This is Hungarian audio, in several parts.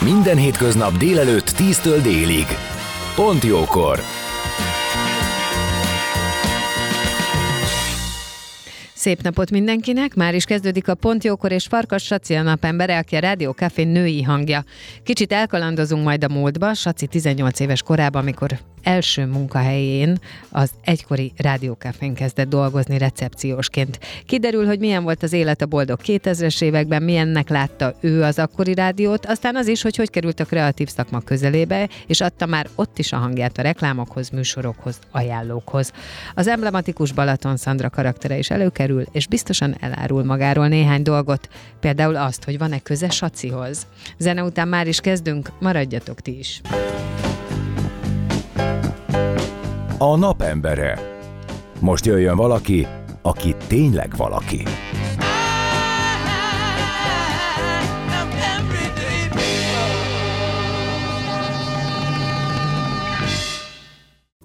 Minden hétköznap délelőtt 10-től délig. Pont jókor! Szép napot mindenkinek! Már is kezdődik a Pontjókor és Farkas Saci a napembere, aki a Rádió Café női hangja. Kicsit elkalandozunk majd a múltba. Saci 18 éves korában, amikor első munkahelyén az egykori rádiókafén kezdett dolgozni recepciósként. Kiderül, hogy milyen volt az élet a boldog 2000-es években, milyennek látta ő az akkori rádiót, aztán az is, hogy hogy került a kreatív szakma közelébe, és adta már ott is a hangját a reklámokhoz, műsorokhoz, ajánlókhoz. Az emblematikus Balaton Szandra karaktere is előkerül, és biztosan elárul magáról néhány dolgot, például azt, hogy van-e köze Sacihoz. Zene után már is kezdünk, maradjatok ti is. A napembere. Most jöjjön valaki, aki tényleg valaki.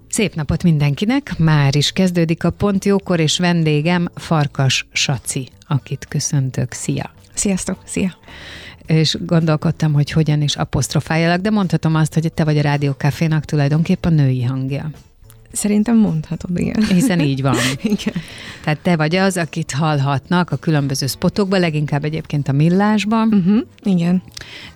Szép napot mindenkinek! Már is kezdődik a Pont Jókor, és vendégem Farkas Saci, akit köszöntök. Szia! Sziasztok! Szia! És gondolkodtam, hogy hogyan is apostrofáljalak, de mondhatom azt, hogy te vagy a Rádiókafénak tulajdonképpen a női hangja. Szerintem mondhatod, igen. Hiszen így van. igen. Tehát te vagy az, akit hallhatnak a különböző spotokban, leginkább egyébként a millásban. Uh-huh. Igen.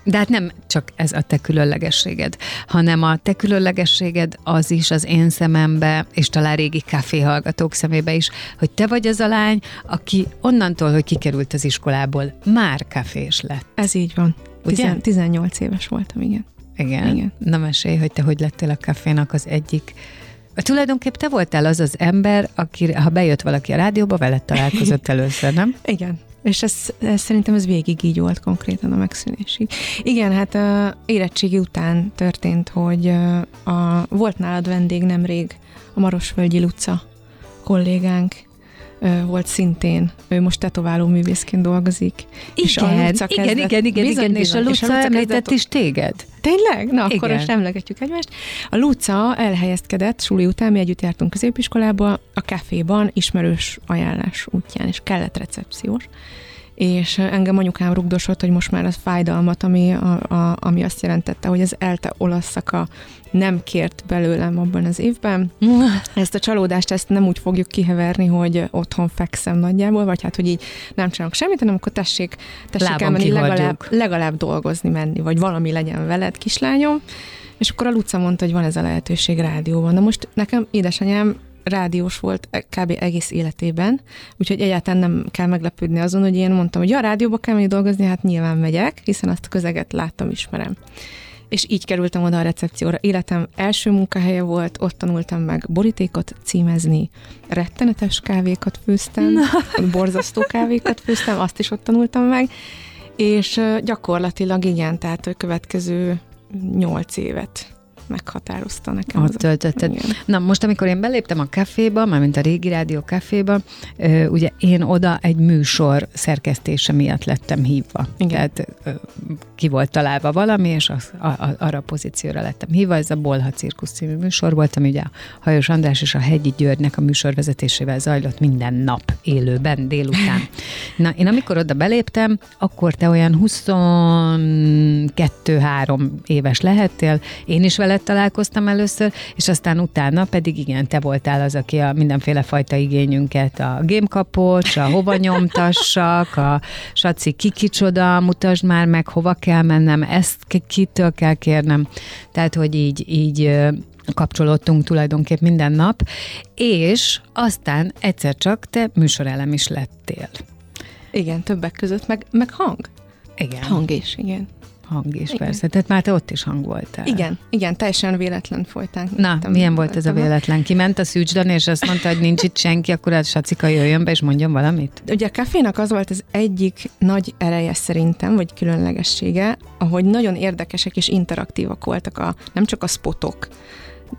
De hát nem csak ez a te különlegességed, hanem a te különlegességed az is az én szemembe, és talán régi kávéhallgatók szemébe is, hogy te vagy az a lány, aki onnantól, hogy kikerült az iskolából, már kafés lett. Ez így van. Ugye? Tizen- 18 éves voltam, igen. Igen. Igen. Na mesélj, hogy te hogy lettél a kafénak az egyik Tulajdonképp te voltál az az ember, aki, ha bejött valaki a rádióba, veled találkozott először, nem? Igen. És ez, ez szerintem ez végig így volt konkrétan a megszűnésig. Igen, hát uh, érettségi után történt, hogy uh, a, volt nálad vendég nemrég a Marosvölgyi Luca kollégánk, volt szintén, ő most tetováló művészként dolgozik. és a Igen, Luca igen, kezdett- igen, igen, Bizony, igen, és a. Luca kezdett- említett is téged. Tényleg? Na, akkor Igen. most emlegetjük egymást. A Luca elhelyezkedett suli után, mi együtt jártunk középiskolába, a kaféban ismerős ajánlás útján, és kellett recepciós. És engem anyukám rugdosott, hogy most már az fájdalmat, ami, a, a, ami azt jelentette, hogy az ELTE olasz szaka nem kért belőlem abban az évben. Ezt a csalódást ezt nem úgy fogjuk kiheverni, hogy otthon fekszem nagyjából, vagy hát, hogy így nem csinálok semmit, hanem akkor tessék, tessék Lábon elmenni legalább, legalább dolgozni menni, vagy valami legyen veled, kislányom. És akkor a Luca mondta, hogy van ez a lehetőség rádióban. Na most nekem édesanyám rádiós volt kb. egész életében, úgyhogy egyáltalán nem kell meglepődni azon, hogy én mondtam, hogy ja, rádióba kell menni dolgozni, hát nyilván megyek, hiszen azt a közeget láttam, ismerem. És így kerültem oda a recepcióra. Életem első munkahelye volt, ott tanultam meg borítékot címezni, rettenetes kávékat főztem, borzasztó kávékat főztem, azt is ott tanultam meg, és gyakorlatilag igen, tehát a következő nyolc évet meghatározta nekem. Ott töltötted. Igen. Na most, amikor én beléptem a kaféba, mármint a régi rádió kaféba, ugye én oda egy műsor szerkesztése miatt lettem hívva. Igen. Tehát ki volt találva valami, és az, a, a, arra a pozícióra lettem hívva. Ez a Bolha Cirkusz című műsor volt, ami ugye a Hajós András és a Hegyi Györgynek a műsorvezetésével zajlott minden nap élőben, délután. Na, én amikor oda beléptem, akkor te olyan 22-3 éves lehettél, én is veled találkoztam először, és aztán utána pedig igen, te voltál az, aki a mindenféle fajta igényünket, a gémkapocs, a hova nyomtassak, a saci ki kicsoda, mutasd már meg, hova kell mennem, ezt ki- kitől kell kérnem. Tehát, hogy így, így kapcsolódtunk tulajdonképp minden nap, és aztán egyszer csak te műsorelem is lettél. Igen, többek között, meg, meg hang. Igen. Hang is, igen. Hang is, Igen. persze. Tehát már te ott is hang voltál. Igen, igen, teljesen véletlen folytánk. Na, milyen volt ez a véletlen? Kiment a szűcsdan, és azt mondta, hogy nincs itt senki, akkor a Sacika jöjjön be, és mondjon valamit? Ugye a kafénak az volt az egyik nagy ereje szerintem, vagy különlegessége, ahogy nagyon érdekesek és interaktívak voltak a, nem csak a spotok,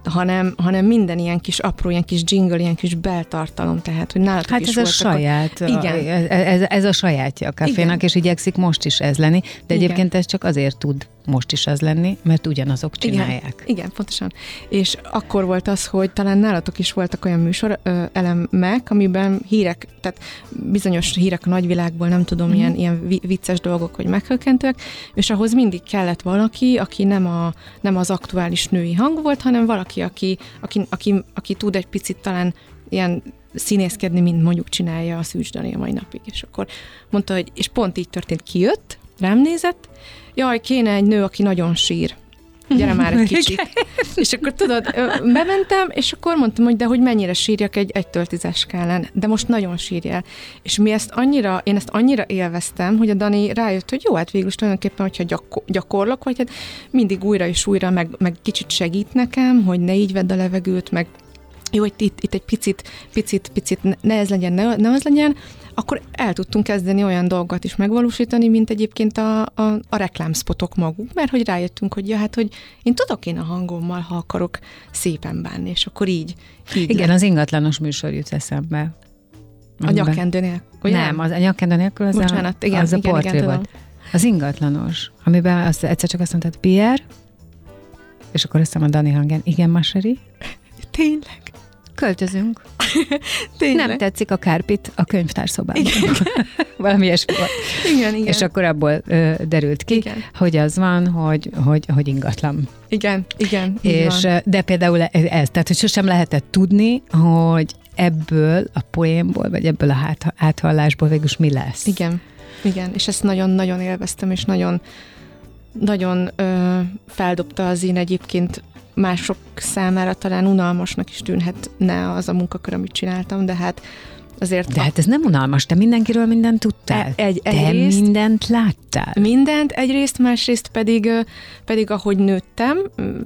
hanem, hanem minden ilyen kis apró, ilyen kis jingle, ilyen kis beltartalom, tehát, hogy nálatok Hát is ez a saját, A, igen, ez, ez a sajátja a kafénak, Igen. és igyekszik most is ez lenni, de Igen. egyébként ez csak azért tud most is ez lenni, mert ugyanazok csinálják. Igen, igen, pontosan. És akkor volt az, hogy talán nálatok is voltak olyan műsor ö, elemek, amiben hírek, tehát bizonyos hírek a nagyvilágból, nem tudom, mm. ilyen, ilyen vi- vicces dolgok, vagy meghökkentőek, és ahhoz mindig kellett valaki, aki nem, a, nem az aktuális női hang volt, hanem valaki, aki, aki, aki, aki tud egy picit talán ilyen színészkedni, mint mondjuk csinálja a Szűcs Dani a mai napig. És akkor mondta, hogy, és pont így történt, kijött, rám nézett, jaj, kéne egy nő, aki nagyon sír. Gyere már egy kicsit. és akkor tudod, bementem, és akkor mondtam, hogy de hogy mennyire sírjak egy egytől tízes skálán, de most nagyon sírjál. És mi ezt annyira, én ezt annyira élveztem, hogy a Dani rájött, hogy jó, hát végül is tulajdonképpen, hogyha gyakor, gyakorlok, vagy hát mindig újra és újra, meg, meg kicsit segít nekem, hogy ne így vedd a levegőt, meg jó, hogy itt, itt egy picit, picit, picit ne- ez legyen, ne, ne az legyen, akkor el tudtunk kezdeni olyan dolgokat is megvalósítani, mint egyébként a, a, a reklámspotok maguk, mert hogy rájöttünk, hogy ja, hát, hogy én tudok én a hangommal, ha akarok szépen bánni, és akkor így. így Igen, lett. az ingatlanos műsor jut eszembe. a nyakkendőnél. ugye? Nem, az a nyakkendő nélkül az Bocsánat, a, igen, az a igen, portré igen, volt. tudom. Az ingatlanos, amiben azt, egyszer csak azt mondtad, Pierre, és akkor azt a Dani hangen, igen, Maseri, Tényleg. Költözünk. Tényleg. Nem tetszik a kárpit a könyvtárszobában. Valami ilyesmi. Igen, igen. És akkor abból ö, derült ki, Igen. hogy az van, hogy, hogy, hogy ingatlan. Igen, igen. És, van. de például ez, ez, tehát hogy sosem lehetett tudni, hogy ebből a poénból, vagy ebből a hát, áthallásból végülis mi lesz. Igen, igen, és ezt nagyon-nagyon élveztem, és nagyon, nagyon ö, feldobta az én egyébként mások számára talán unalmasnak is tűnhetne az a munkakör, amit csináltam, de hát azért De hát ez nem unalmas, te mindenkiről mindent tudtál. E- egy- te egyrészt- mindent láttál. mindent egyrészt, másrészt pedig, pedig ahogy nőttem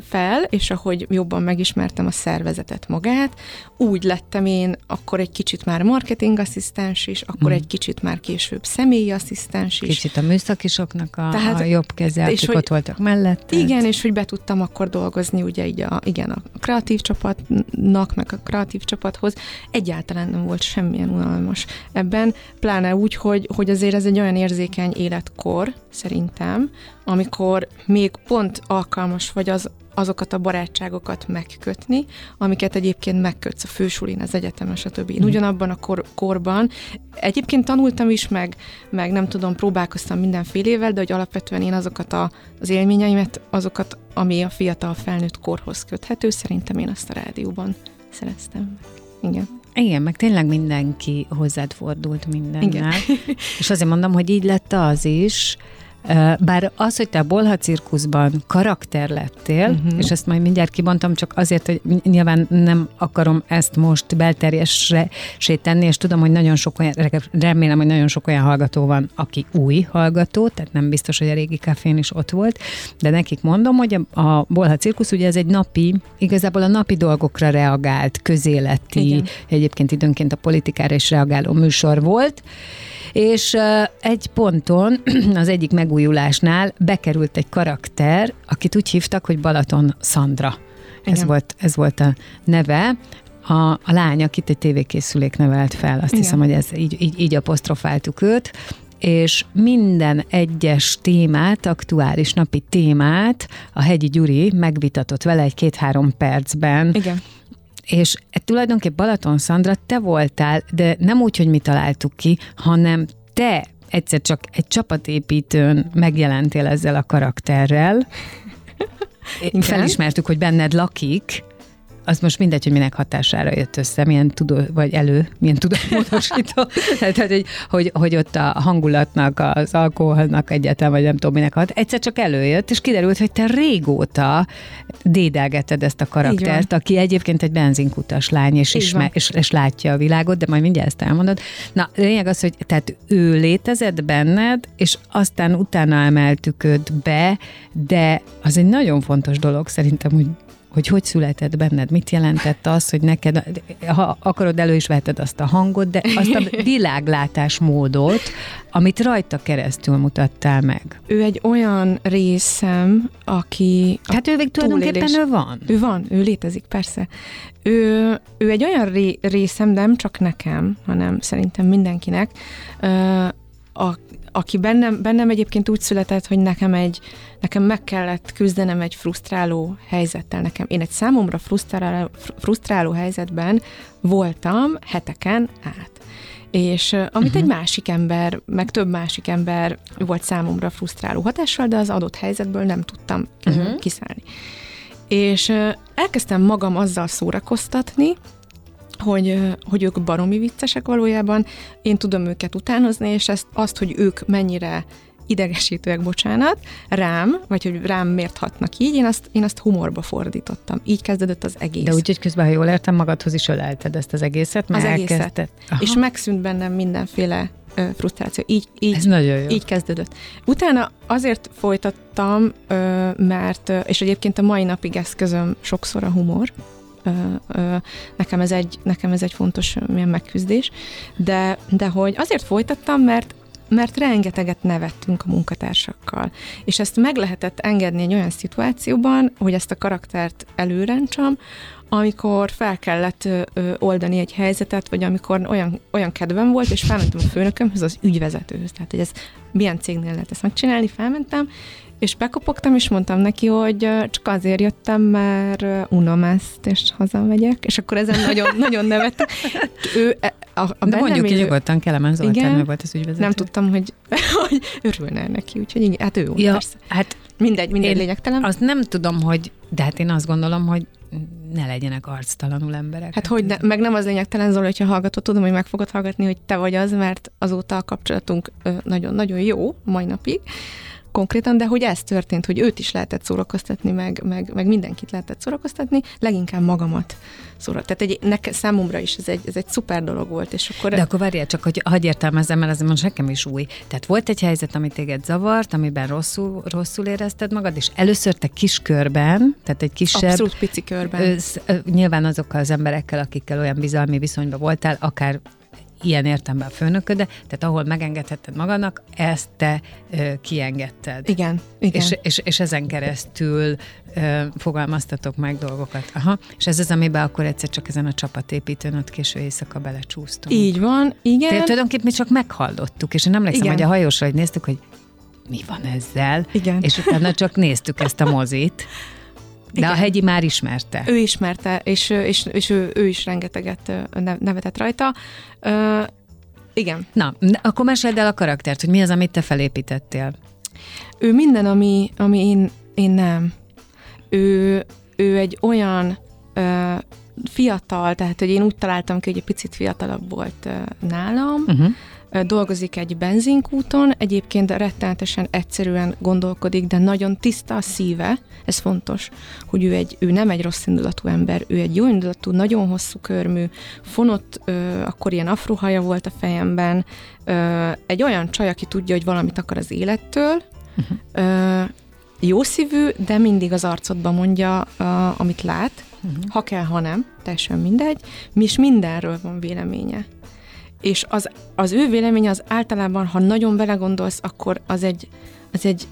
fel, és ahogy jobban megismertem a szervezetet magát, úgy lettem én akkor egy kicsit már marketingasszisztens is, akkor Hmm. egy kicsit már később személyi asszisztens is. Kicsit a műszakisoknak a, Tehát- a jobb keze, akik hogy- ott voltak mellett. Igen, és hogy be tudtam akkor dolgozni ugye így a, igen, a kreatív csapatnak, meg a kreatív csapathoz. Egyáltalán nem volt semmilyen unalmas ebben, pláne úgy, hogy, hogy azért ez egy olyan érzékeny életkor, szerintem, amikor még pont alkalmas vagy az, azokat a barátságokat megkötni, amiket egyébként megkötsz a fősulin, az egyetemen, stb. Én ugyanabban a kor, korban egyébként tanultam is, meg, meg nem tudom, próbálkoztam mindenfélével, de hogy alapvetően én azokat a, az élményeimet, azokat, ami a fiatal felnőtt korhoz köthető, szerintem én azt a rádióban szereztem meg. Igen. Igen, meg tényleg mindenki hozzád fordult mindennel. És azért mondom, hogy így lett az is, Bár az, hogy te a Bolha cirkuszban karakter lettél, uh-huh. és ezt majd mindjárt kibontom, csak azért, hogy nyilván nem akarom ezt most belterjesre tenni, és tudom, hogy nagyon sok olyan, remélem, hogy nagyon sok olyan hallgató van, aki új hallgató, tehát nem biztos, hogy a régi kafén is ott volt, de nekik mondom, hogy a, a Bolha cirkusz ugye ez egy napi, igazából a napi dolgokra reagált, közéleti, Igen. egyébként időnként a politikára is reagáló műsor volt, és egy ponton, az egyik megújulásnál bekerült egy karakter, akit úgy hívtak, hogy Balaton Szandra. Ez volt, ez volt a neve. A, a lány, akit egy tévékészülék nevelt fel, azt Igen. hiszem, hogy ez így, így, így apostrofáltuk őt, és minden egyes témát, aktuális napi témát a Hegyi Gyuri megvitatott vele egy két-három percben, Igen. És e, tulajdonképpen Balaton Szandra, te voltál, de nem úgy, hogy mi találtuk ki, hanem te egyszer csak egy csapatépítőn megjelentél ezzel a karakterrel. Igen. Felismertük, hogy benned lakik, az most mindegy, hogy minek hatására jött össze, milyen tudó, vagy elő, milyen tudatmódosító. tehát, hogy, hogy, hogy ott a hangulatnak, az alkoholnak egyáltalán, vagy nem tudom minek hat. Egyszer csak előjött, és kiderült, hogy te régóta dédelgeted ezt a karaktert, aki egyébként egy benzinkutas lány, és, ismer, és, és látja a világot, de majd mindjárt ezt elmondod. Na, lényeg az, hogy tehát ő létezett benned, és aztán utána emeltük őt be, de az egy nagyon fontos dolog szerintem, hogy hogy hogy született benned, mit jelentett az, hogy neked, ha akarod, elő is veheted azt a hangot, de azt a világlátásmódot, amit rajta keresztül mutattál meg. Ő egy olyan részem, aki... Hát ő tulajdonképpen ő van. Ő van, ő létezik, persze. Ő, ő egy olyan ré, részem, nem csak nekem, hanem szerintem mindenkinek, a, aki bennem, bennem egyébként úgy született, hogy nekem egy, nekem meg kellett küzdenem egy frusztráló helyzettel. Nekem, én egy számomra frusztráló, frusztráló helyzetben voltam heteken át. És amit uh-huh. egy másik ember, meg több másik ember volt számomra frusztráló hatással, de az adott helyzetből nem tudtam uh-huh. kiszállni. És elkezdtem magam azzal szórakoztatni, hogy, hogy ők baromi viccesek valójában, én tudom őket utánozni, és ezt, azt, hogy ők mennyire idegesítőek, bocsánat, rám, vagy hogy rám miért hatnak így, én azt, én azt humorba fordítottam. Így kezdődött az egész. De úgy, hogy közben, ha jól értem, magadhoz is ölelted ezt az egészet, mert Az egészet. És megszűnt bennem mindenféle ö, frusztráció. Így, így, Ez nagyon jó. így kezdődött. Utána azért folytattam, ö, mert, és egyébként a mai napig eszközöm sokszor a humor, nekem ez egy, nekem ez egy fontos milyen megküzdés, de, de hogy azért folytattam, mert mert rengeteget nevettünk a munkatársakkal. És ezt meg lehetett engedni egy olyan szituációban, hogy ezt a karaktert előrencsam, amikor fel kellett ö, oldani egy helyzetet, vagy amikor olyan, olyan kedvem volt, és felmentem a főnökömhöz, az ügyvezetőhöz. Tehát, hogy ez milyen cégnél lehet ezt megcsinálni, felmentem, és bekopogtam, és mondtam neki, hogy csak azért jöttem, mert unom ezt, és hazamegyek, és akkor ezen nagyon, nagyon nevettek. Ő, e, a, a De mondjuk ki nyugodtan, Kelemen Zoltán, igen, volt az ügyvezető. Nem tudtam, hogy, hogy örülne neki, úgyhogy igen, hát ő jó, ja, persze. Hát mindegy, mindegy lényegtelen. Azt nem tudom, hogy, de hát én azt gondolom, hogy ne legyenek arctalanul emberek. Hát hogy ne, meg nem az lényegtelen, Zoli, hogyha hallgatod, tudom, hogy meg fogod hallgatni, hogy te vagy az, mert azóta a kapcsolatunk nagyon-nagyon jó mai napig konkrétan, de hogy ez történt, hogy őt is lehetett szórakoztatni, meg, meg, meg mindenkit lehetett szórakoztatni, leginkább magamat szóra. Tehát egy, neke, számomra is ez egy, ez egy szuper dolog volt. És akkor... De akkor várjál csak, hogy hagyj értelmezzem, mert azért most nekem is új. Tehát volt egy helyzet, ami téged zavart, amiben rosszul, rosszul érezted magad, és először te kis körben, tehát egy kisebb... Abszolút pici körben. Ö, nyilván azokkal az emberekkel, akikkel olyan bizalmi viszonyban voltál, akár ilyen értemben a főnököde, tehát ahol megengedheted magadnak, ezt te ö, kiengedted. Igen, igen. És, és, és ezen keresztül ö, fogalmaztatok meg dolgokat. Aha. És ez az, amiben akkor egyszer csak ezen a csapatépítőn ott késő éjszaka belecsúsztunk. Így van, igen. Tehát tulajdonképpen mi csak meghallottuk, és én emlékszem, igen. hogy a hajósra, hogy néztük, hogy mi van ezzel, igen. és utána csak néztük ezt a mozit. De Igen. a hegyi már ismerte. Ő ismerte, és, és, és ő, ő is rengeteget nevetett rajta. Uh, igen. Na, akkor meséld el a karaktert, hogy mi az, amit te felépítettél. Ő minden, ami, ami én, én nem. Ő, ő egy olyan uh, fiatal, tehát hogy én úgy találtam ki, hogy egy picit fiatalabb volt uh, nálam, uh-huh dolgozik egy benzinkúton, egyébként rettenetesen egyszerűen gondolkodik, de nagyon tiszta a szíve, ez fontos, hogy ő, egy, ő nem egy rossz indulatú ember, ő egy jó indulatú, nagyon hosszú körmű, fonott, ö, akkor ilyen afrohaja volt a fejemben, ö, egy olyan csaj, aki tudja, hogy valamit akar az élettől, uh-huh. ö, jó szívű, de mindig az arcodba mondja, ö, amit lát, uh-huh. ha kell, ha nem, teljesen mindegy, mi is mindenről van véleménye és az, az ő vélemény az általában, ha nagyon belegondolsz, akkor az egy, az egy,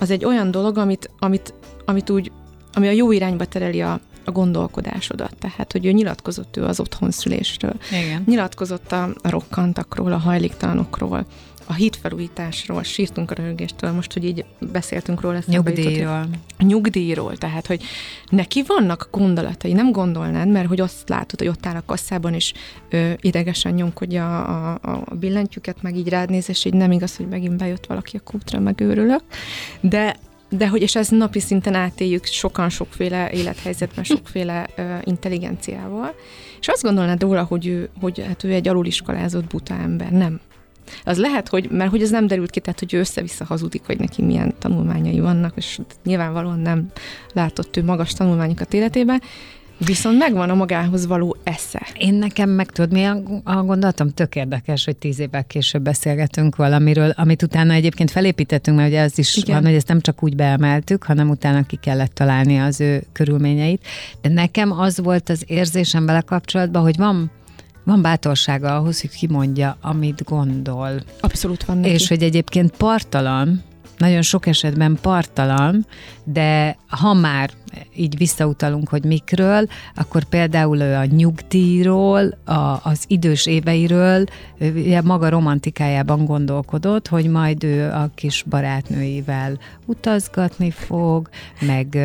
az egy olyan dolog, amit, amit, amit úgy, ami a jó irányba tereli a, a gondolkodásodat. Tehát, hogy ő nyilatkozott ő az otthonszülésről. Igen. Nyilatkozott a rokkantakról, a hajléktalanokról, a hitfelújításról, sírtunk a röhögéstől, most, hogy így beszéltünk róla. Nyugdíjról. Nyugdíjról, tehát, hogy neki vannak gondolatai, nem gondolnád, mert hogy azt látod, hogy ott áll a kasszában, és ö, idegesen nyomkodja a, a, a billentyűket, meg így rád néz, és így nem igaz, hogy megint bejött valaki a kútra, meg őrülök. De de hogy és ezt napi szinten átéljük sokan sokféle élethelyzetben, sokféle ö, intelligenciával, és azt gondolnád róla, hogy ő, hogy hát ő egy aluliskolázott buta ember. Nem. Az lehet, hogy, mert hogy ez nem derült ki, tehát hogy ő össze-vissza hazudik, hogy neki milyen tanulmányai vannak, és nyilvánvalóan nem látott ő magas tanulmányokat életében, Viszont megvan a magához való esze. Én nekem meg tudod, mi a, a gondolatom? Tök érdekes, hogy tíz évvel később beszélgetünk valamiről, amit utána egyébként felépítettünk, mert ugye az is Igen. van, hogy ezt nem csak úgy beemeltük, hanem utána ki kellett találni az ő körülményeit. De nekem az volt az érzésem vele kapcsolatban, hogy van van bátorsága ahhoz, hogy kimondja, amit gondol. Abszolút van neki. És hogy egyébként partalan, nagyon sok esetben partalan, de ha már így visszautalunk, hogy mikről, akkor például ő a nyugdíjról, a, az idős éveiről ő maga romantikájában gondolkodott, hogy majd ő a kis barátnőivel utazgatni fog, meg,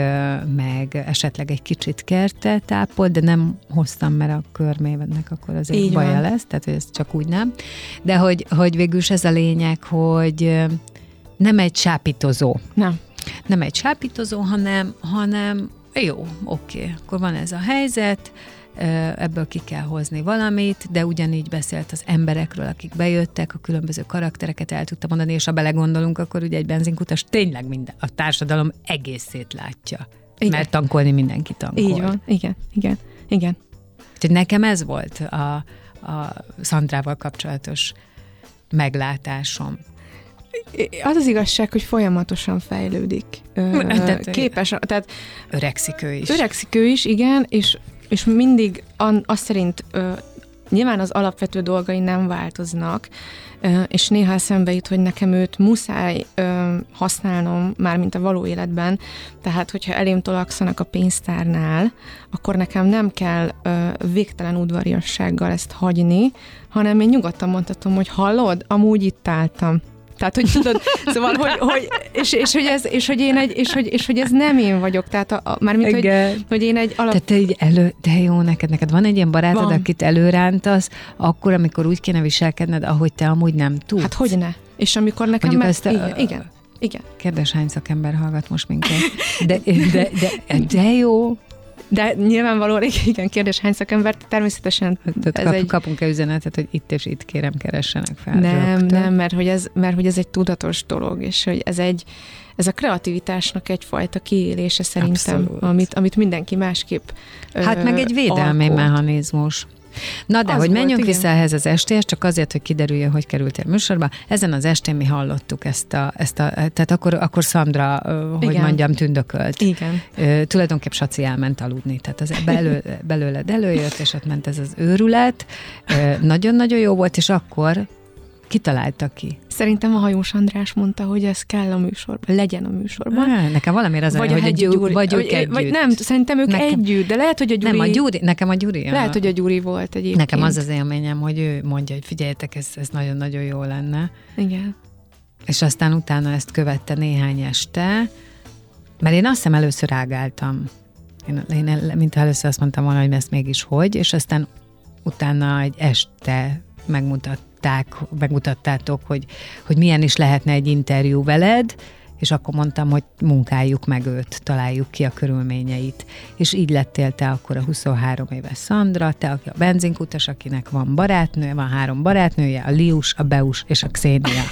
meg esetleg egy kicsit kertet ápol, de nem hoztam, mert a körmévednek akkor azért Így baja van. lesz, tehát hogy ez csak úgy nem. De hogy, hogy végül is ez a lényeg, hogy nem egy sápítozó. Nem. Nem egy sápítozó, hanem, hanem jó, oké, akkor van ez a helyzet, ebből ki kell hozni valamit, de ugyanígy beszélt az emberekről, akik bejöttek, a különböző karaktereket el tudta mondani, és ha belegondolunk, akkor ugye egy benzinkutas tényleg minden, a társadalom egészét látja. Igen. Mert tankolni mindenki tankol. Így van, igen, igen, igen. Úgyhogy nekem ez volt a, a Szandrával kapcsolatos meglátásom az az igazság, hogy folyamatosan fejlődik. Tehát, képes, tehát öregszik ő is. Öregszik ő is, igen, és, és mindig an, azt szerint nyilván az alapvető dolgai nem változnak, és néha eszembe jut, hogy nekem őt muszáj használnom, már mint a való életben, tehát hogyha elém tolakszanak a pénztárnál, akkor nekem nem kell végtelen udvariassággal ezt hagyni, hanem én nyugodtan mondhatom, hogy hallod, amúgy itt álltam tehát, hogy tudod, szóval, hogy, hogy és, és, hogy ez, és, hogy én egy, és, hogy, és hogy ez nem én vagyok, tehát a, a, mármint, hogy, hogy én egy alap... Tehát te így elő, de jó neked, neked van egy ilyen barátod, van. akit előrántasz, akkor, amikor úgy kéne viselkedned, ahogy te amúgy nem tudsz. Hát hogy ne? És amikor nekem... Mondjuk meg, ezt a, igen, igen. Igen. Kérdés, hány szakember hallgat most minket. De, de, de, de jó, de nyilvánvalóan, igen, kérdés, hány szakember, természetesen Tehát ez kap, egy... kapunk-e üzenetet, hogy itt és itt kérem, keressenek fel? Nem, rögtön. nem, mert hogy, ez, mert hogy ez egy tudatos dolog, és hogy ez egy, ez a kreativitásnak egyfajta kiélése szerintem, amit, amit mindenki másképp Hát ö, meg egy védelmi alkot. mechanizmus. Na de, az hogy menjünk volt, vissza igen. ehhez az estéhez, csak azért, hogy kiderüljön, hogy kerültél műsorba. Ezen az estén mi hallottuk ezt a, ezt a tehát akkor, akkor Szandra, hogy igen. mondjam, tündökölt. Igen. tulajdonképp Saci elment aludni, tehát az belő, belőled előjött, és ott ment ez az őrület. nagyon-nagyon jó volt, és akkor kitalálta ki? Szerintem a hajós András mondta, hogy ez kell a műsorban, legyen a műsorban. Ah, nekem valami az, vagy, hogy a Gyuri, vagy ők együtt. Vagy nem, szerintem ők nekem, együtt, de lehet, hogy a Gyuri... Nem, a Gyuri, nekem a Gyuri. Lehet, a, hogy a Gyuri volt egyébként. Nekem az az élményem, hogy ő mondja, hogy figyeljetek, ez, ez nagyon-nagyon jó lenne. Igen. És aztán utána ezt követte néhány este, mert én azt hiszem először ágáltam. Én, én mint először azt mondtam volna, hogy ezt mégis hogy, és aztán utána egy este megmutat, megmutatták, megmutattátok, hogy, hogy milyen is lehetne egy interjú veled, és akkor mondtam, hogy munkáljuk meg őt, találjuk ki a körülményeit. És így lettél te akkor a 23 éves Szandra, te aki a benzinkutas, akinek van barátnője, van három barátnője, a Lius, a Beus és a Xénia.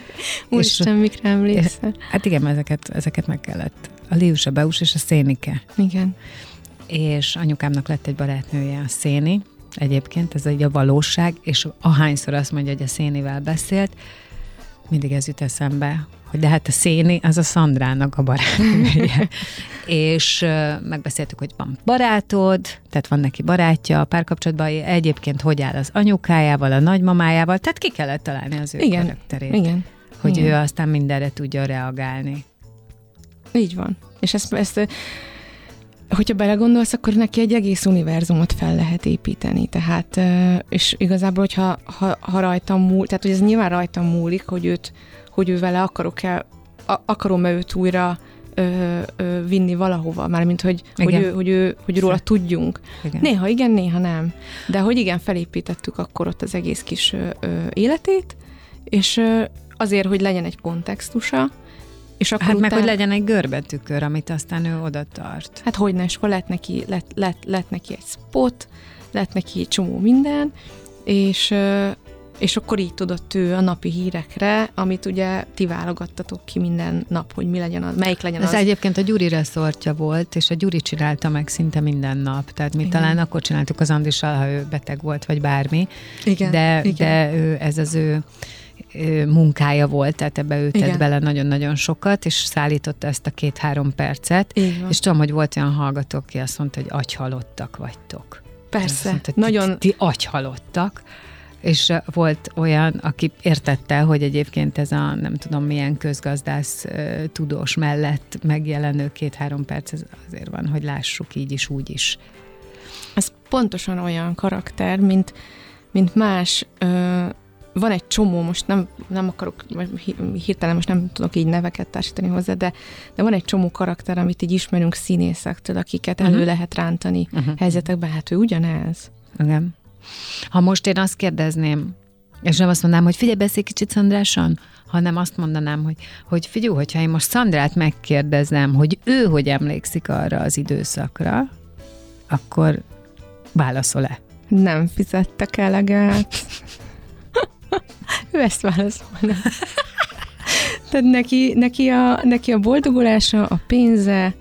Úristen, mikre emlékszel? Hát igen, ezeket, ezeket meg kellett. A Lius, a Beus és a Szénike. Igen. És anyukámnak lett egy barátnője, a Széni, egyébként, ez egy a valóság, és ahányszor azt mondja, hogy a Szénivel beszélt, mindig ez jut eszembe, hogy de hát a Széni az a Szandrának a barátnője. és megbeszéltük, hogy van barátod, tehát van neki barátja a párkapcsolatban, egyébként hogy áll az anyukájával, a nagymamájával, tehát ki kellett találni az ő igen, karakterét. Igen. Hogy igen. ő aztán mindenre tudja reagálni. Így van. És ezt, ezt hogyha belegondolsz, akkor neki egy egész univerzumot fel lehet építeni. Tehát, és igazából, hogyha ha, ha rajtam múl, tehát hogy ez nyilván rajtam múlik, hogy őt, hogy ő vele akarok-e, akarom-e őt újra ö, ö, vinni valahova, mármint hogy, hogy, ő, hogy, ő, hogy róla tudjunk. Igen. Néha igen, néha nem. De hogy igen, felépítettük akkor ott az egész kis ö, ö, életét, és ö, azért, hogy legyen egy kontextusa, És akkor Hát meg, utána, hogy legyen egy görbetükör, amit aztán ő oda tart. Hát hogyne, és akkor lett neki, lett, lett, lett neki egy spot, lett neki egy csomó minden, és, és akkor így tudott ő a napi hírekre, amit ugye ti válogattatok ki minden nap, hogy mi legyen az, melyik legyen Ez az. egyébként a Gyuri reszortja volt, és a Gyuri csinálta meg szinte minden nap. Tehát mi Igen. talán akkor csináltuk az Andrissal, ha ő beteg volt, vagy bármi. Igen, de, igen. de ő, ez az ő munkája volt, tehát ebbe ő tett bele nagyon-nagyon sokat, és szállította ezt a két-három percet. És tudom, hogy volt olyan hallgató, aki azt mondta, hogy agyhalottak vagytok. Persze, mondta, nagyon, Ti, ti agyhalottak. És volt olyan, aki értette, hogy egyébként ez a nem tudom milyen közgazdász tudós mellett megjelenő két-három perc ez azért van, hogy lássuk így is, úgy is. ez pontosan olyan karakter, mint, mint más, ö, van egy csomó, most nem, nem akarok, hirtelen most nem tudok így neveket társítani hozzá, de, de van egy csomó karakter, amit így ismerünk színészektől, akiket elő Mhm. lehet rántani Uh-huh. helyzetekben, hát ő ugyanez. Igen. Ha most én azt kérdezném, és nem azt mondanám, hogy figyelj, beszélj kicsit Szandráson, hanem azt mondanám, hogy, hogy figyelj, hogyha én most Szandrát megkérdezem, hogy ő hogy emlékszik arra az időszakra, akkor válaszol-e? Nem fizettek eleget. Ő ezt válaszolna. Tehát neki, neki, a, neki a boldogulása, a pénze,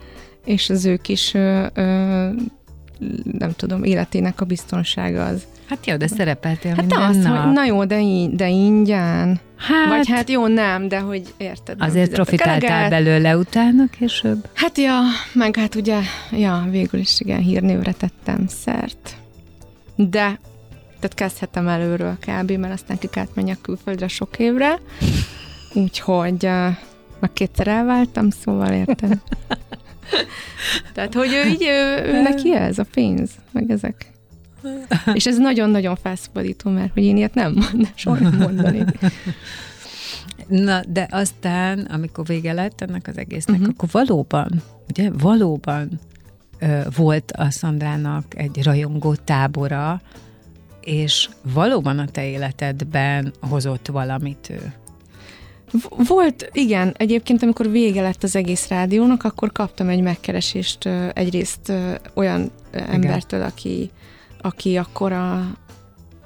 és az ő kis, ö, ö, nem tudom, életének a biztonsága az. Hát jó, de szerepeltél Hát minden azt, nap. hogy na jó, de, így, de ingyen. hát, Vagy hát jó, nem, de hogy érted. azért profitáltál belőle utána később? Hát ja, meg hát ugye, ja, végül is igen, hírnévre tettem szert. De, tehát kezdhetem előről kb., mert aztán ki kellett menjek külföldre sok évre. Úgyhogy meg kétszer elváltam, szóval érted. Tehát, hogy ő így, ő, ő neki ez a pénz, meg ezek. És ez nagyon-nagyon felszabadító, mert hogy én ilyet nem mondom, soha nem mondani. Na, de aztán, amikor vége lett ennek az egésznek, uh-huh. akkor valóban, ugye, valóban ö, volt a Szandrának egy rajongó tábora, és valóban a te életedben hozott valamit ő. Volt, igen, egyébként amikor vége lett az egész rádiónak, akkor kaptam egy megkeresést egyrészt olyan ö, embertől, aki, aki akkor a,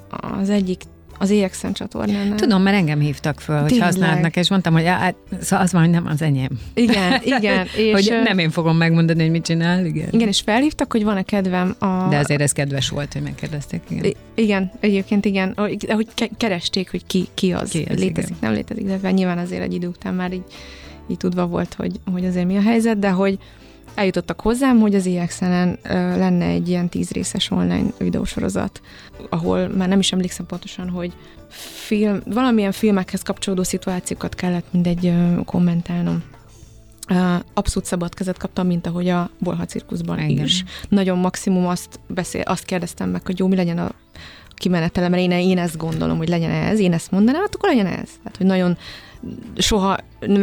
az egyik, az EXN csatornán. Tudom, mert engem hívtak föl, hogy Tényleg? használnak, és mondtam, hogy hát, szóval az van, hogy nem az enyém. Igen, igen. És, hogy nem én fogom megmondani, hogy mit csinál, igen. Igen, és felhívtak, hogy van-e kedvem a... De azért ez kedves volt, hogy megkérdezték, igen. I- Igen, egyébként igen, hogy hogy ke- keresték, hogy ki, ki az, Ki az, létezik, igen. nem létezik, de nyilván azért egy idő után már így, így tudva volt, hogy, hogy azért mi a helyzet, de hogy eljutottak hozzám, hogy az EXN-en ö, lenne egy ilyen tíz részes online videósorozat, ahol már nem is emlékszem pontosan, hogy film, valamilyen filmekhez kapcsolódó szituációkat kellett mindegy kommentálnom. Abszolút szabad kezet kaptam, mint ahogy a Bolha cirkuszban Igen. is. Nagyon maximum azt, beszél, azt kérdeztem meg, hogy jó, mi legyen a kimenetele, mert én, én ezt gondolom, hogy legyen ez, én ezt mondanám, hát akkor legyen ez. Tehát, hogy nagyon soha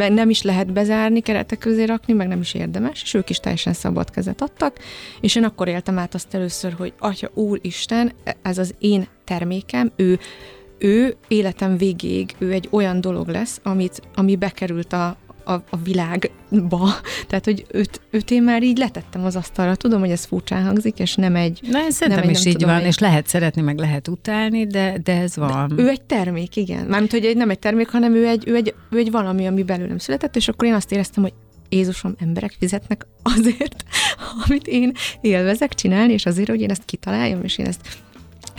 nem is lehet bezárni, keretek közé rakni, meg nem is érdemes, és ők is teljesen szabad kezet adtak, és én akkor éltem át azt először, hogy Atya Úristen, ez az én termékem, ő, ő életem végéig, ő egy olyan dolog lesz, amit, ami bekerült a, a, a világba. Tehát, hogy őt, őt én már így letettem az asztalra. Tudom, hogy ez furcsán hangzik, és nem egy Na, én szerintem Nem, én is nem így tudom, van, én- és lehet szeretni, meg lehet utálni, de, de ez van. Ő egy termék, igen. Mármint, hogy egy, nem egy termék, hanem ő egy, ő, egy, ő egy valami, ami belőlem született, és akkor én azt éreztem, hogy Jézusom, emberek fizetnek azért, amit én élvezek csinálni, és azért, hogy én ezt kitaláljam, és én ezt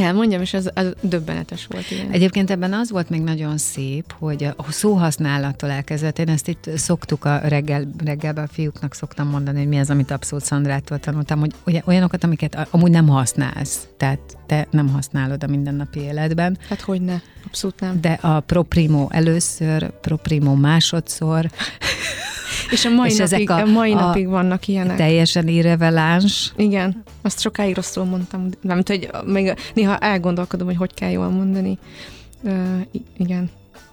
elmondjam, és ez, ez döbbenetes volt, igen. Egyébként ebben az volt még nagyon szép, hogy a szóhasználattól elkezdett, én ezt itt szoktuk a reggel, reggelben a fiúknak szoktam mondani, hogy mi az, amit abszolút Szandrától tanultam, hogy olyanokat, amiket amúgy nem használsz, tehát te nem használod a mindennapi életben, Hát hogy ne, abszolút nem. de a pro primo először, pro primo másodszor, És a mai, És ezek napig, a, a- mai a- napig vannak ilyenek. teljesen irreveláns, Igen, azt sokáig rosszul mondtam, nem hogy még néha elgondolkodom, hogy hogy kell jól mondani. Uh, igen.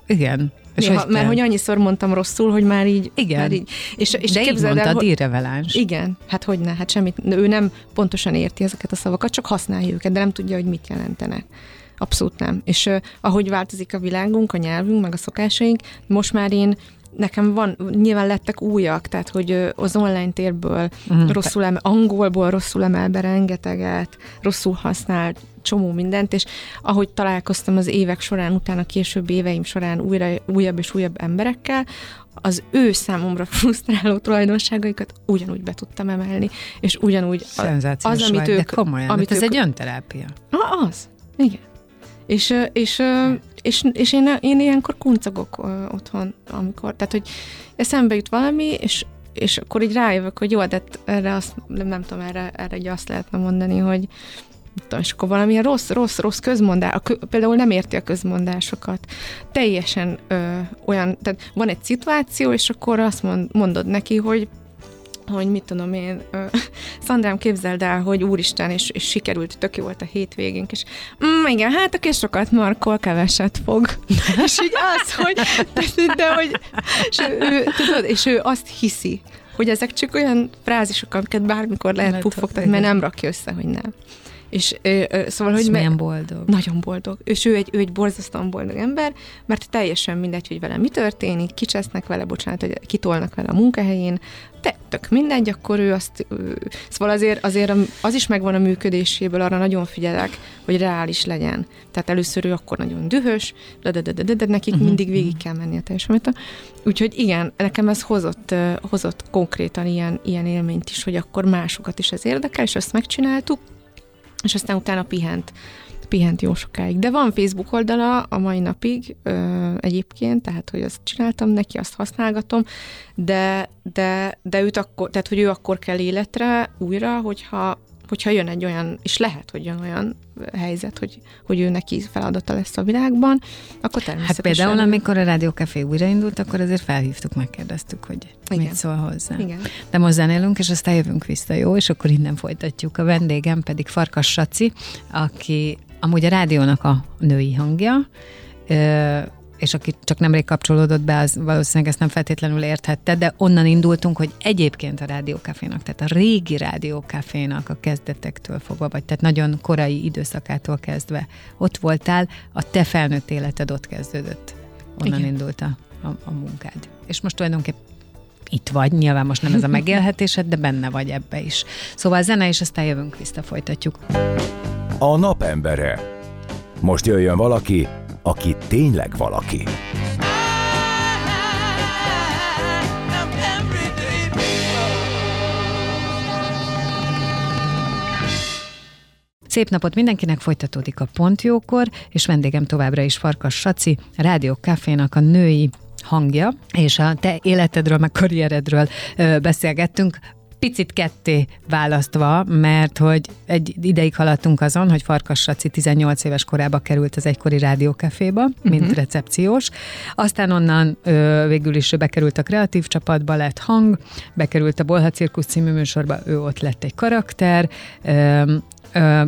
igen. És Néha, hogy mert hogy annyiszor mondtam rosszul, hogy már így. Igen. Már így és, és de így képzeld mondtad, el, hogy, irreveláns. igen, hát hogy ne, hát semmit. Ő nem pontosan érti ezeket a szavakat, csak használja őket, de nem tudja, hogy mit jelentenek. Abszolút nem. És uh, ahogy változik a világunk, a nyelvünk, meg a szokásaink, most már én nekem van, nyilván lettek újak, tehát hogy az online térből mm. rosszul emel, angolból rosszul emel be rengeteget, rosszul használ csomó mindent, és ahogy találkoztam az évek során, utána később éveim során újra, újabb és újabb emberekkel, az ő számomra frusztráló tulajdonságaikat ugyanúgy be tudtam emelni, és ugyanúgy az, amit vagy, ők... De komolyan, amit ez ők, egy önterápia. Az, igen. És, és, és, és én, én ilyenkor kuncogok otthon, amikor, tehát, hogy eszembe jut valami, és, és akkor így rájövök, hogy jó, de erre azt, nem tudom, erre, erre egy azt lehetne mondani, hogy tudom, és akkor valamilyen rossz, rossz, rossz közmondás, a, például nem érti a közmondásokat. Teljesen ö, olyan, tehát van egy szituáció, és akkor azt mond, mondod neki, hogy hogy mit tudom én, ö, Szandrám, képzeld el, hogy úristen, és, és sikerült, tök jó volt a hétvégénk, és mm, igen, hát aki sokat markol, keveset fog. és így az, hogy, de, de hogy, és ő, tudod, és ő azt hiszi, hogy ezek csak olyan frázisok, amiket bármikor lehet puffogtatni, mert nem rakja össze, hogy nem. És ö, ö, szóval, hogy... milyen boldog. Nagyon boldog. És ő egy, ő egy borzasztóan boldog ember, mert teljesen mindegy, hogy vele mi történik, kicsesznek vele, bocsánat, hogy kitolnak vele a munkahelyén, de tök mindegy, akkor ő azt... Ő, szóval azért, azért az is megvan a működéséből, arra nagyon figyelek, hogy reális legyen. Tehát először ő akkor nagyon dühös, de, de, de, de, de, de nekik uh-huh. mindig végig kell menni a teljes Úgyhogy igen, nekem ez hozott, hozott konkrétan ilyen, ilyen élményt is, hogy akkor másokat is ez érdekel, és ezt megcsináltuk, és aztán utána pihent pihent jó sokáig. De van Facebook oldala a mai napig ö, egyébként, tehát hogy azt csináltam neki, azt használgatom, de, de, de őt akkor, tehát hogy ő akkor kell életre újra, hogyha hogyha jön egy olyan, és lehet, hogy jön olyan helyzet, hogy, hogy ő neki feladata lesz a világban, akkor természetesen... Hát például, amikor a Rádiókafé újraindult, akkor azért felhívtuk, megkérdeztük, hogy Igen. mit szól hozzá. Igen. De most zenélünk, és aztán jövünk vissza, jó? És akkor innen folytatjuk. A vendégem pedig Farkas Saci, aki amúgy a rádiónak a női hangja, és aki csak nemrég kapcsolódott be, az valószínűleg ezt nem feltétlenül érthette, de onnan indultunk, hogy egyébként a rádiókafénak, tehát a régi rádiókafénak a kezdetektől fogva, vagy tehát nagyon korai időszakától kezdve ott voltál, a te felnőtt életed ott kezdődött. Onnan Igen. indult a, a, a munkád. És most tulajdonképpen itt vagy, nyilván most nem ez a megélhetésed, de benne vagy ebbe is. Szóval zene, és aztán jövünk vissza, folytatjuk. A napembere. Most jöjjön valaki, aki tényleg valaki. Szép napot mindenkinek, folytatódik a Pontjókor, és vendégem továbbra is Farkas Saci, Rádió Cafénak a női hangja, és a te életedről, meg karrieredről beszélgettünk picit ketté választva, mert hogy egy ideig haladtunk azon, hogy Farkas Saci 18 éves korába került az egykori rádiókaféba, uh-huh. mint recepciós. Aztán onnan ö, végül is ő bekerült a kreatív csapatba, lett hang, bekerült a Bolha Cirkusz című műsorba, ő ott lett egy karakter, ö,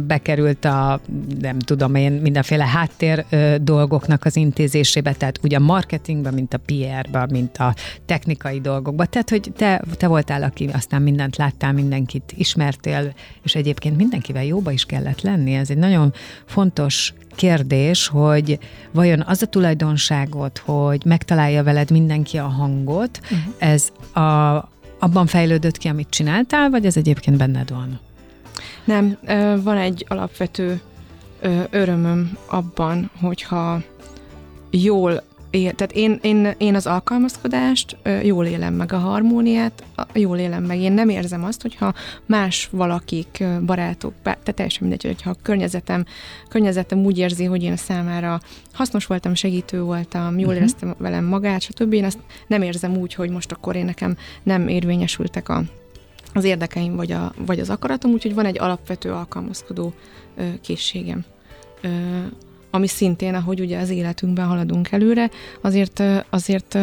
bekerült a, nem tudom én, mindenféle háttér dolgoknak az intézésébe, tehát ugye a marketingbe, mint a PR-ba, mint a technikai dolgokba. Tehát, hogy te, te voltál, aki aztán mindent láttál, mindenkit ismertél, és egyébként mindenkivel jóba is kellett lenni. Ez egy nagyon fontos kérdés, hogy vajon az a tulajdonságot, hogy megtalálja veled mindenki a hangot, uh-huh. ez a, abban fejlődött ki, amit csináltál, vagy ez egyébként benned van? Nem, van egy alapvető örömöm abban, hogyha jól él, tehát én, én, én az alkalmazkodást jól élem meg, a harmóniát jól élem meg. Én nem érzem azt, hogyha más valakik, barátok, tehát teljesen mindegy, hogyha a környezetem, környezetem úgy érzi, hogy én számára hasznos voltam, segítő voltam, jól uh-huh. éreztem velem magát, stb. Én ezt nem érzem úgy, hogy most akkor én nekem nem érvényesültek a az érdekeim vagy, a, vagy az akaratom, úgyhogy van egy alapvető alkalmazkodó ö, készségem. Ö, ami szintén, ahogy ugye az életünkben haladunk előre, azért, azért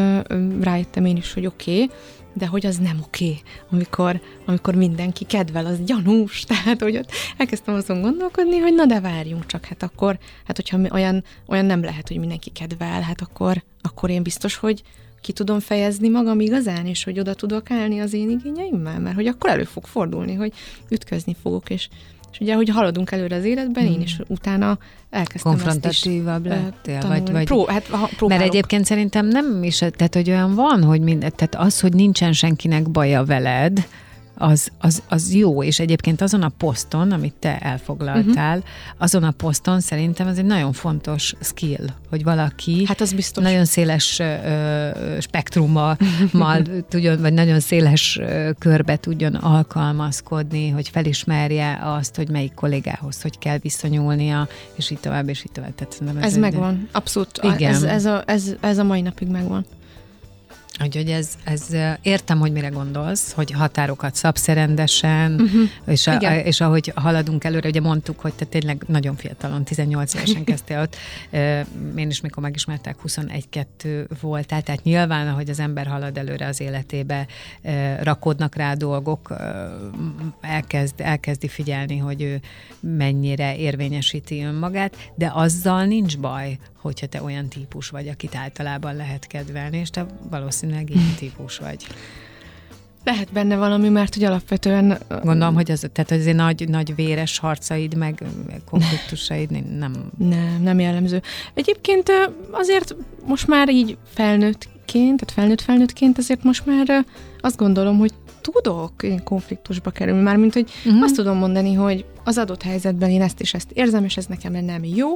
rájöttem én is, hogy oké, okay, de hogy az nem oké, okay, amikor, amikor mindenki kedvel, az gyanús, tehát hogy ott elkezdtem azon gondolkodni, hogy na de várjunk csak, hát akkor, hát hogyha olyan, olyan nem lehet, hogy mindenki kedvel, hát akkor, akkor én biztos, hogy, ki tudom fejezni magam igazán, és hogy oda tudok állni az én igényeimmel, mert hogy akkor elő fog fordulni, hogy ütközni fogok, és, És ugye, hogy haladunk előre az életben, hmm. én is utána elkezdtem Konfrontatívabb ezt is, lettél, vagy, vagy... Pró, hát, ha, Mert egyébként szerintem nem is, tehát hogy olyan van, hogy mind, tehát az, hogy nincsen senkinek baja veled, az, az, az jó, és egyébként azon a poszton, amit te elfoglaltál, uh-huh. azon a poszton szerintem ez egy nagyon fontos skill, hogy valaki hát az biztos. nagyon széles ö, spektrummal tudjon, vagy nagyon széles ö, körbe tudjon alkalmazkodni, hogy felismerje azt, hogy melyik kollégához hogy kell viszonyulnia, és így tovább, és így tovább. Tehát ez, ez megvan, abszolút. Igen. Ez, ez, a, ez, ez a mai napig megvan. Úgyhogy ez, ez értem, hogy mire gondolsz, hogy határokat szabsz rendesen, uh-huh. és, a, és ahogy haladunk előre, ugye mondtuk, hogy te tényleg nagyon fiatalon, 18 évesen kezdtél ott, én is mikor megismertek 21-2 voltál, tehát nyilván, ahogy az ember halad előre az életébe, rakodnak rá dolgok, elkezd, elkezdi figyelni, hogy ő mennyire érvényesíti önmagát, de azzal nincs baj, hogyha te olyan típus vagy, akit általában lehet kedvelni, és te valószínűleg ilyen típus vagy. Lehet benne valami, mert hogy alapvetően... Gondolom, hogy az, tehát az nagy, nagy véres harcaid, meg konfliktusaid nem... Nem, nem jellemző. Egyébként azért most már így felnőttként, tehát felnőtt-felnőttként azért most már azt gondolom, hogy tudok konfliktusba kerülni, mármint, hogy uh-huh. azt tudom mondani, hogy az adott helyzetben én ezt és ezt érzem, és ez nekem nem jó,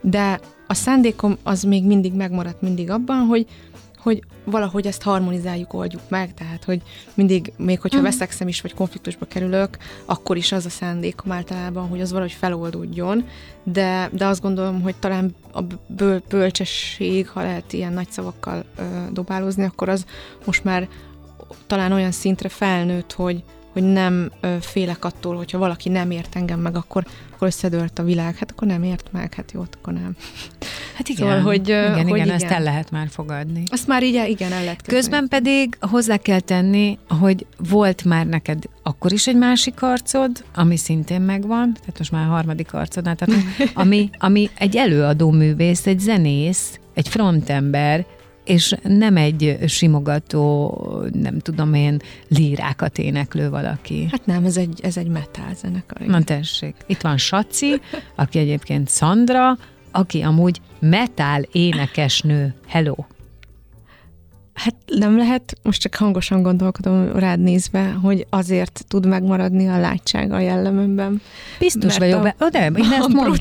de a szándékom az még mindig megmaradt mindig abban, hogy hogy valahogy ezt harmonizáljuk, oldjuk meg, tehát hogy mindig, még hogyha uh-huh. veszekszem is, vagy konfliktusba kerülök, akkor is az a szándékom általában, hogy az valahogy feloldódjon, de, de azt gondolom, hogy talán a böl, bölcsesség, ha lehet ilyen nagy szavakkal ö, dobálózni, akkor az most már talán olyan szintre felnőtt, hogy, hogy nem félek attól, hogyha valaki nem ért engem meg, akkor, akkor összedőlt a világ. Hát akkor nem ért meg, hát jó, akkor nem. Hát igen, szóval, hogy, igen, hogy igen, igen, ezt el lehet már fogadni. Azt már így, igen, el lehet kötni. Közben pedig hozzá kell tenni, hogy volt már neked akkor is egy másik arcod, ami szintén megvan, tehát most már a harmadik arcod, tehát ami, ami egy előadó művész, egy zenész, egy frontember, és nem egy simogató, nem tudom én, lírákat éneklő valaki. Hát nem, ez egy, ez egy metal zenekar. Na tessék, itt van Saci, aki egyébként Sandra, aki amúgy metal énekesnő. Hello! Hát nem lehet, most csak hangosan gondolkodom rád nézve, hogy azért tud megmaradni a látsága a jellememben. Biztos vagyok be. Oh, de, én ezt mond...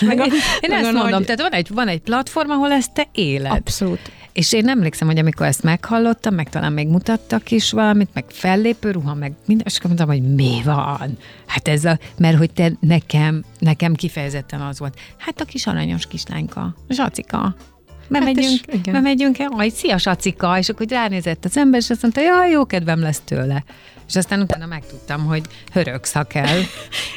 meg a, én, én ezt mondom, nagy... tehát van egy, van egy platform, ahol ezt te éled. Abszolút. És én emlékszem, hogy amikor ezt meghallottam, meg talán még mutattak is valamit, meg fellépő ruha, meg minden, és akkor mondtam, hogy mi van? Hát ez a, mert hogy te nekem, nekem kifejezetten az volt. Hát a kis aranyos kislányka, Zsacika, bemegyünk, hát és, bemegyünk el, majd szia Sacika, és akkor ránézett az ember, és azt mondta, jaj, jó kedvem lesz tőle. És aztán utána megtudtam, hogy hörögsz, ha kell.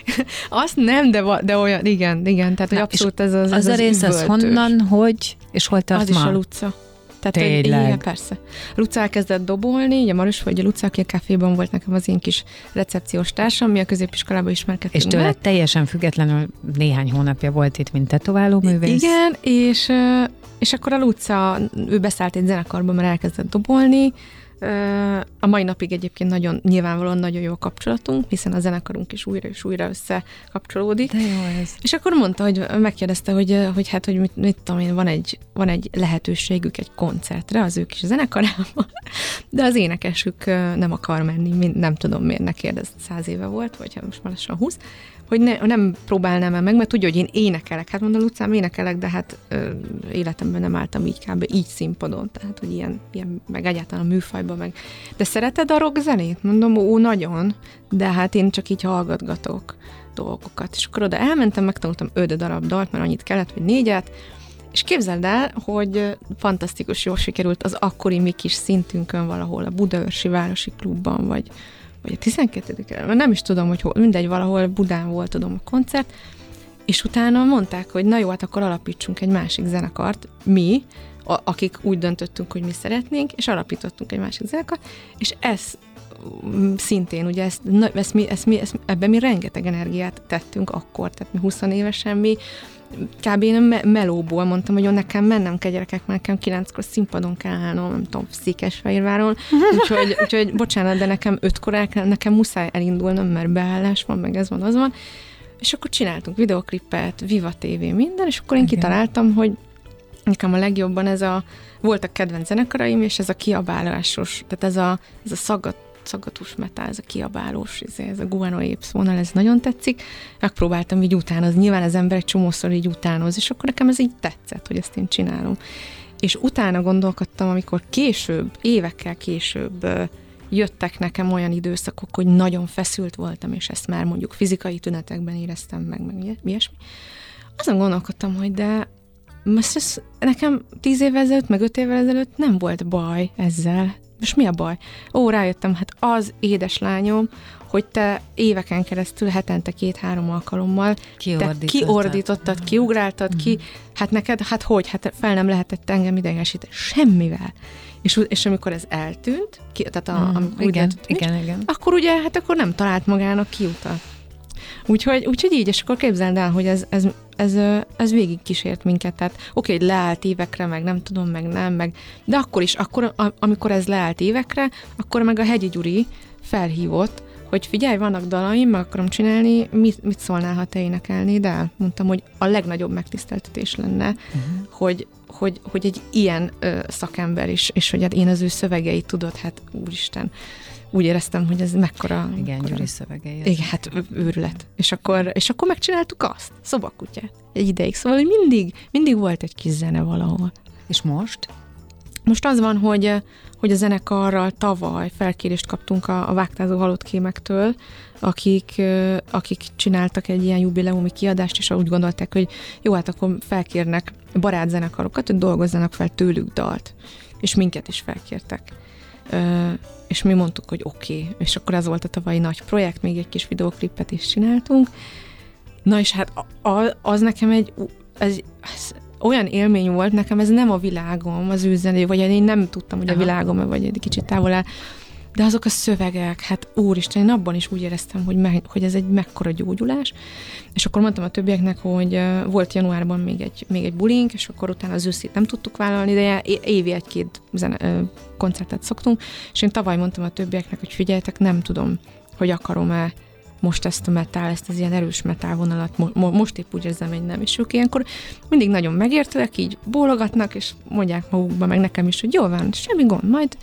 azt nem, de, de olyan, igen, igen, tehát hogy Na, abszolút ez az, az, az, az a rész az honnan, hogy, és hol tart Az ma? is a Luca. Tehát, Tényleg. Hogy, igen, persze. Luca elkezdett dobolni, ugye Marus vagy a Luca, aki a kávéban volt nekem az én kis recepciós társam, mi a középiskolában ismerkedtünk. És tőle meg. teljesen függetlenül néhány hónapja volt itt, mint tetováló művész. Igen, és, és akkor a Luca, ő beszállt egy zenekarba, mert elkezdett dobolni, a mai napig egyébként nagyon, nyilvánvalóan nagyon jó a kapcsolatunk, hiszen a zenekarunk is újra és újra összekapcsolódik. De jó ez. És akkor mondta, hogy megkérdezte, hogy, hogy hát, hogy mit, mit tudom én, van egy, van egy lehetőségük egy koncertre, az ők is a zenekarában, de az énekesük nem akar menni, nem tudom miért, ne kérdez, száz éve volt, vagy hát most már lassan húsz, hogy ne, nem próbálnám el meg, mert tudja, hogy én énekelek. Hát mondom, Lucám, énekelek, de hát ö, életemben nem álltam így kb. így színpadon, tehát, hogy ilyen, ilyen meg egyáltalán a műfajban meg. De szereted a rock zenét? Mondom, ó, nagyon, de hát én csak így hallgatgatok dolgokat. És akkor oda elmentem, megtanultam öt darab dalt, mert annyit kellett, hogy négyet, és képzeld el, hogy fantasztikus jól sikerült az akkori mi kis szintünkön valahol a Budaörsi Városi Klubban, vagy vagy a 12 nem is tudom, hogy hol, mindegy, valahol Budán volt, tudom, a koncert, és utána mondták, hogy na jó, hát akkor alapítsunk egy másik zenekart, mi, a, akik úgy döntöttünk, hogy mi szeretnénk, és alapítottunk egy másik zenekart, és ez mm, szintén, ugye ezt, na, ezt mi, ezt mi, ezt, ebben mi rengeteg energiát tettünk akkor, tehát mi 20 évesen mi kb. én me- melóból mondtam, hogy nekem mennem kell gyerekek, mert nekem kilenckor színpadon kell állnom, nem tudom, Székesfehérváron, úgyhogy, úgyhogy bocsánat, de nekem ötkor el kell, nekem muszáj elindulnom, mert beállás van, meg ez van, az van. és akkor csináltunk videoklippet, Viva TV, minden, és akkor én Igen. kitaláltam, hogy nekem a legjobban ez a, voltak kedvenc zenekaraim, és ez a kiabálásos, tehát ez a, ez a szagat, szaggatós metál, ez a kiabálós, ez, a Guano Apes vonal, ez nagyon tetszik. Megpróbáltam így utánozni, nyilván az ember egy csomószor így utánoz, és akkor nekem ez így tetszett, hogy ezt én csinálom. És utána gondolkodtam, amikor később, évekkel később jöttek nekem olyan időszakok, hogy nagyon feszült voltam, és ezt már mondjuk fizikai tünetekben éreztem meg, meg ilyesmi. Azon gondolkodtam, hogy de most ez nekem tíz évvel ezelőtt, meg öt évvel ezelőtt nem volt baj ezzel. Most mi a baj? Ó, rájöttem, hát az édeslányom, hogy te éveken keresztül, hetente két-három alkalommal te kiordítottad, mm. kiugráltad, mm. ki, hát neked, hát hogy, hát fel nem lehetett engem idegesíteni, semmivel. És, és amikor ez eltűnt, ki, tehát a, mm, amikor igen, igen, igen. akkor ugye, hát akkor nem talált magának kiutat. Úgyhogy, úgyhogy így, és akkor képzeld el, hogy ez, ez, ez, ez végig kísért minket. Tehát oké, hogy leállt évekre, meg nem tudom, meg nem, meg, de akkor is, akkor, amikor ez leállt évekre, akkor meg a Hegyi Gyuri felhívott, hogy figyelj, vannak dalaim, meg akarom csinálni, mit, mit szólnál, ha te énekelnéd de Mondtam, hogy a legnagyobb megtiszteltetés lenne, uh-huh. hogy, hogy, hogy egy ilyen ö, szakember is, és hogy hát én az ő szövegeit tudod, hát úristen, úgy éreztem, hogy ez mekkora... Igen, mekkora, Gyuri szövegei. Igen, hát őrület. És akkor, és akkor megcsináltuk azt, szobakutyát, egy ideig. Szóval hogy mindig, mindig volt egy kis zene valahol. És most? Most az van, hogy, hogy a zenekarral tavaly felkérést kaptunk a, a vágtázó halott kémektől, akik, akik csináltak egy ilyen jubileumi kiadást, és úgy gondolták, hogy jó, hát akkor felkérnek barátzenekarokat, hogy dolgozzanak fel tőlük dalt. És minket is felkértek. És mi mondtuk, hogy oké. Okay. És akkor ez volt a tavalyi nagy projekt, még egy kis videoklipet is csináltunk. Na és hát az nekem egy, ez, ez olyan élmény volt nekem, ez nem a világom, az ő zené, vagy én nem tudtam, hogy a világom, vagy egy kicsit távol el, de azok a szövegek, hát úristen, én abban is úgy éreztem, hogy, me, hogy ez egy mekkora gyógyulás, és akkor mondtam a többieknek, hogy volt januárban még egy, még egy bulink, és akkor utána az őszét nem tudtuk vállalni, de évi egy-két zene, koncertet szoktunk, és én tavaly mondtam a többieknek, hogy figyeljetek, nem tudom, hogy akarom-e most ezt a metál, ezt az ilyen erős metál vonalat, mo- most épp úgy érzem, hogy nem. És ők ilyenkor mindig nagyon megértőek, így bólogatnak, és mondják magukba, meg nekem is, hogy jó van, semmi gond, majd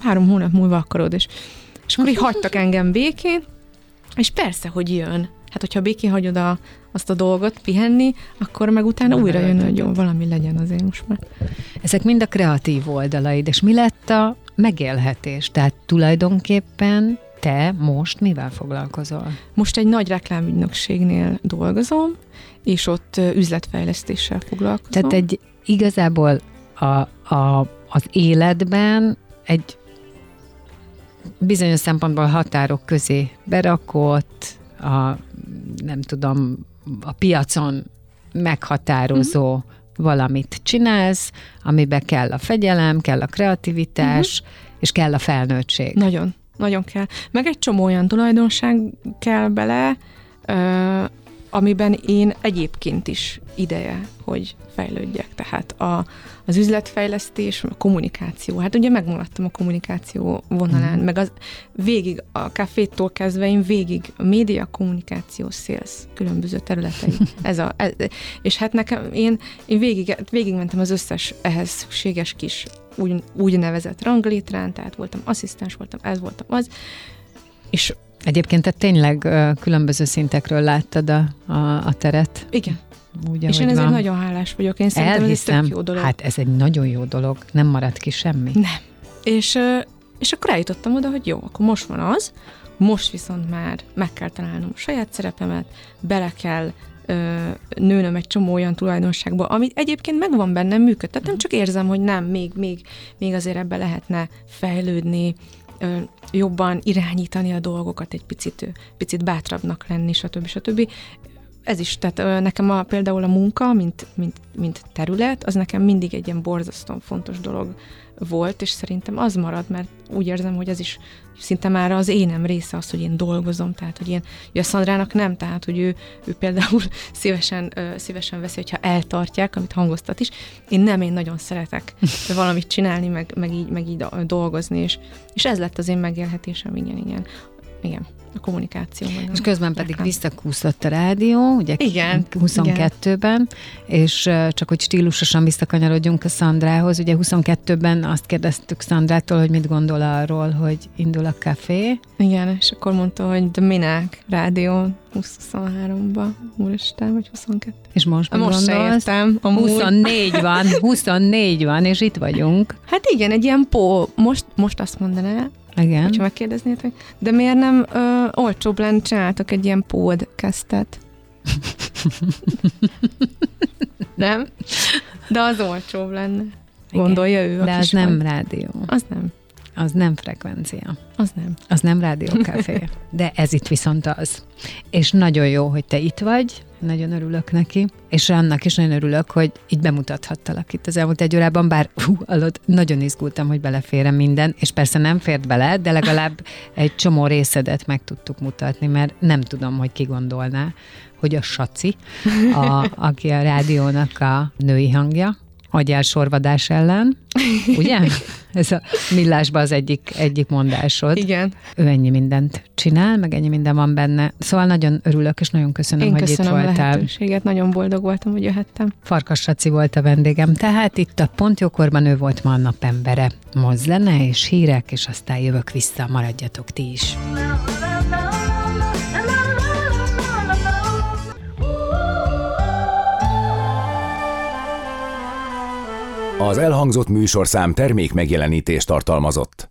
három hónap múlva akarod, és, és akkor így hagytak engem békén, és persze, hogy jön. Hát, hogyha békén hagyod a, azt a dolgot pihenni, akkor meg utána Nem újra jön, hogy jó, valami legyen azért most már. Ezek mind a kreatív oldalaid, és mi lett a megélhetés? Tehát tulajdonképpen te most mivel foglalkozol? Most egy nagy reklámügynökségnél dolgozom, és ott üzletfejlesztéssel foglalkozom. Tehát egy igazából a, a, az életben egy bizonyos szempontból határok közé berakott, a, nem tudom, a piacon meghatározó uh-huh. valamit csinálsz, amibe kell a fegyelem, kell a kreativitás, uh-huh. és kell a felnőttség. Nagyon nagyon kell. Meg egy csomó olyan tulajdonság kell bele, amiben én egyébként is ideje, hogy fejlődjek. Tehát a, az üzletfejlesztés, a kommunikáció. Hát ugye megmulattam a kommunikáció vonalán, mm. meg az végig a kafétól kezdve én végig a média, kommunikáció, sales, különböző területei. Ez a, ez, és hát nekem, én, én végig, végigmentem az összes ehhez szükséges kis úgy, úgynevezett ranglétrán, tehát voltam asszisztens, voltam ez, voltam az, és Egyébként te tényleg különböző szintekről láttad a, a, a teret. Igen. Úgy, és én ezért van. nagyon hálás vagyok. Én szerintem Elhiszem, ez egy jó dolog. Hát ez egy nagyon jó dolog. Nem maradt ki semmi. Nem. És, és akkor eljutottam oda, hogy jó, akkor most van az, most viszont már meg kell találnom a saját szerepemet, bele kell ö, nőnöm egy csomó olyan tulajdonságba, ami egyébként megvan bennem működtetem, csak érzem, hogy nem, még, még, még azért ebbe lehetne fejlődni, jobban irányítani a dolgokat, egy picit, picit bátrabbnak lenni, stb. stb ez is, tehát nekem a, például a munka, mint, mint, mint terület, az nekem mindig egy ilyen borzasztóan fontos dolog volt, és szerintem az marad, mert úgy érzem, hogy ez is szinte már az énem része az, hogy én dolgozom, tehát hogy ilyen, hogy a Szandrának nem, tehát hogy ő, ő például szívesen, szívesen veszi, hogyha eltartják, amit hangoztat is. Én nem, én nagyon szeretek valamit csinálni, meg, meg, így, meg így dolgozni, és, és ez lett az én megélhetésem, igen, igen. Igen. A kommunikáció. Meg És közben pedig reklám. visszakúszott a rádió, ugye Igen, 22-ben, és ö, csak hogy stílusosan visszakanyarodjunk a Szandrához, ugye 22-ben azt kérdeztük Szandrától, hogy mit gondol arról, hogy indul a café, Igen, és akkor mondta, hogy de minek rádió 23-ba, úristen, vagy 22. és most mit Most gondolsz? értem. Amúgy. 24 van, 24 van, és itt vagyunk. Hát igen, egy ilyen pó, most, most azt mondaná, Igen. hogyha megkérdeznétek, de miért nem ö, olcsóbb lenne csináltak egy ilyen podcastet? nem? De az olcsóbb lenne. Gondolja ő, De az kis nem rádió, Az nem. az nem frekvencia. Az nem. Az nem rádiókafé. De ez itt viszont az. És nagyon jó, hogy te itt vagy, nagyon örülök neki, és annak is nagyon örülök, hogy így bemutathattalak itt az elmúlt egy órában, bár hú, alatt nagyon izgultam, hogy beleférem minden, és persze nem fért bele, de legalább egy csomó részedet meg tudtuk mutatni, mert nem tudom, hogy ki gondolná, hogy a Saci, a, aki a rádiónak a női hangja, agyel sorvadás ellen, ugye? Ez a millásban az egyik, egyik mondásod Igen. ő ennyi mindent csinál, meg ennyi minden van benne. Szóval nagyon örülök, és nagyon köszönöm, Én hogy köszönöm itt voltál. lehetőséget, nagyon boldog voltam, hogy jöhettem. Farkas Saci volt a vendégem, tehát itt a Pont Jókorban ő volt ma a napembere. Most zene és hírek, és aztán jövök vissza, maradjatok ti is. Az elhangzott műsorszám termék megjelenítést tartalmazott.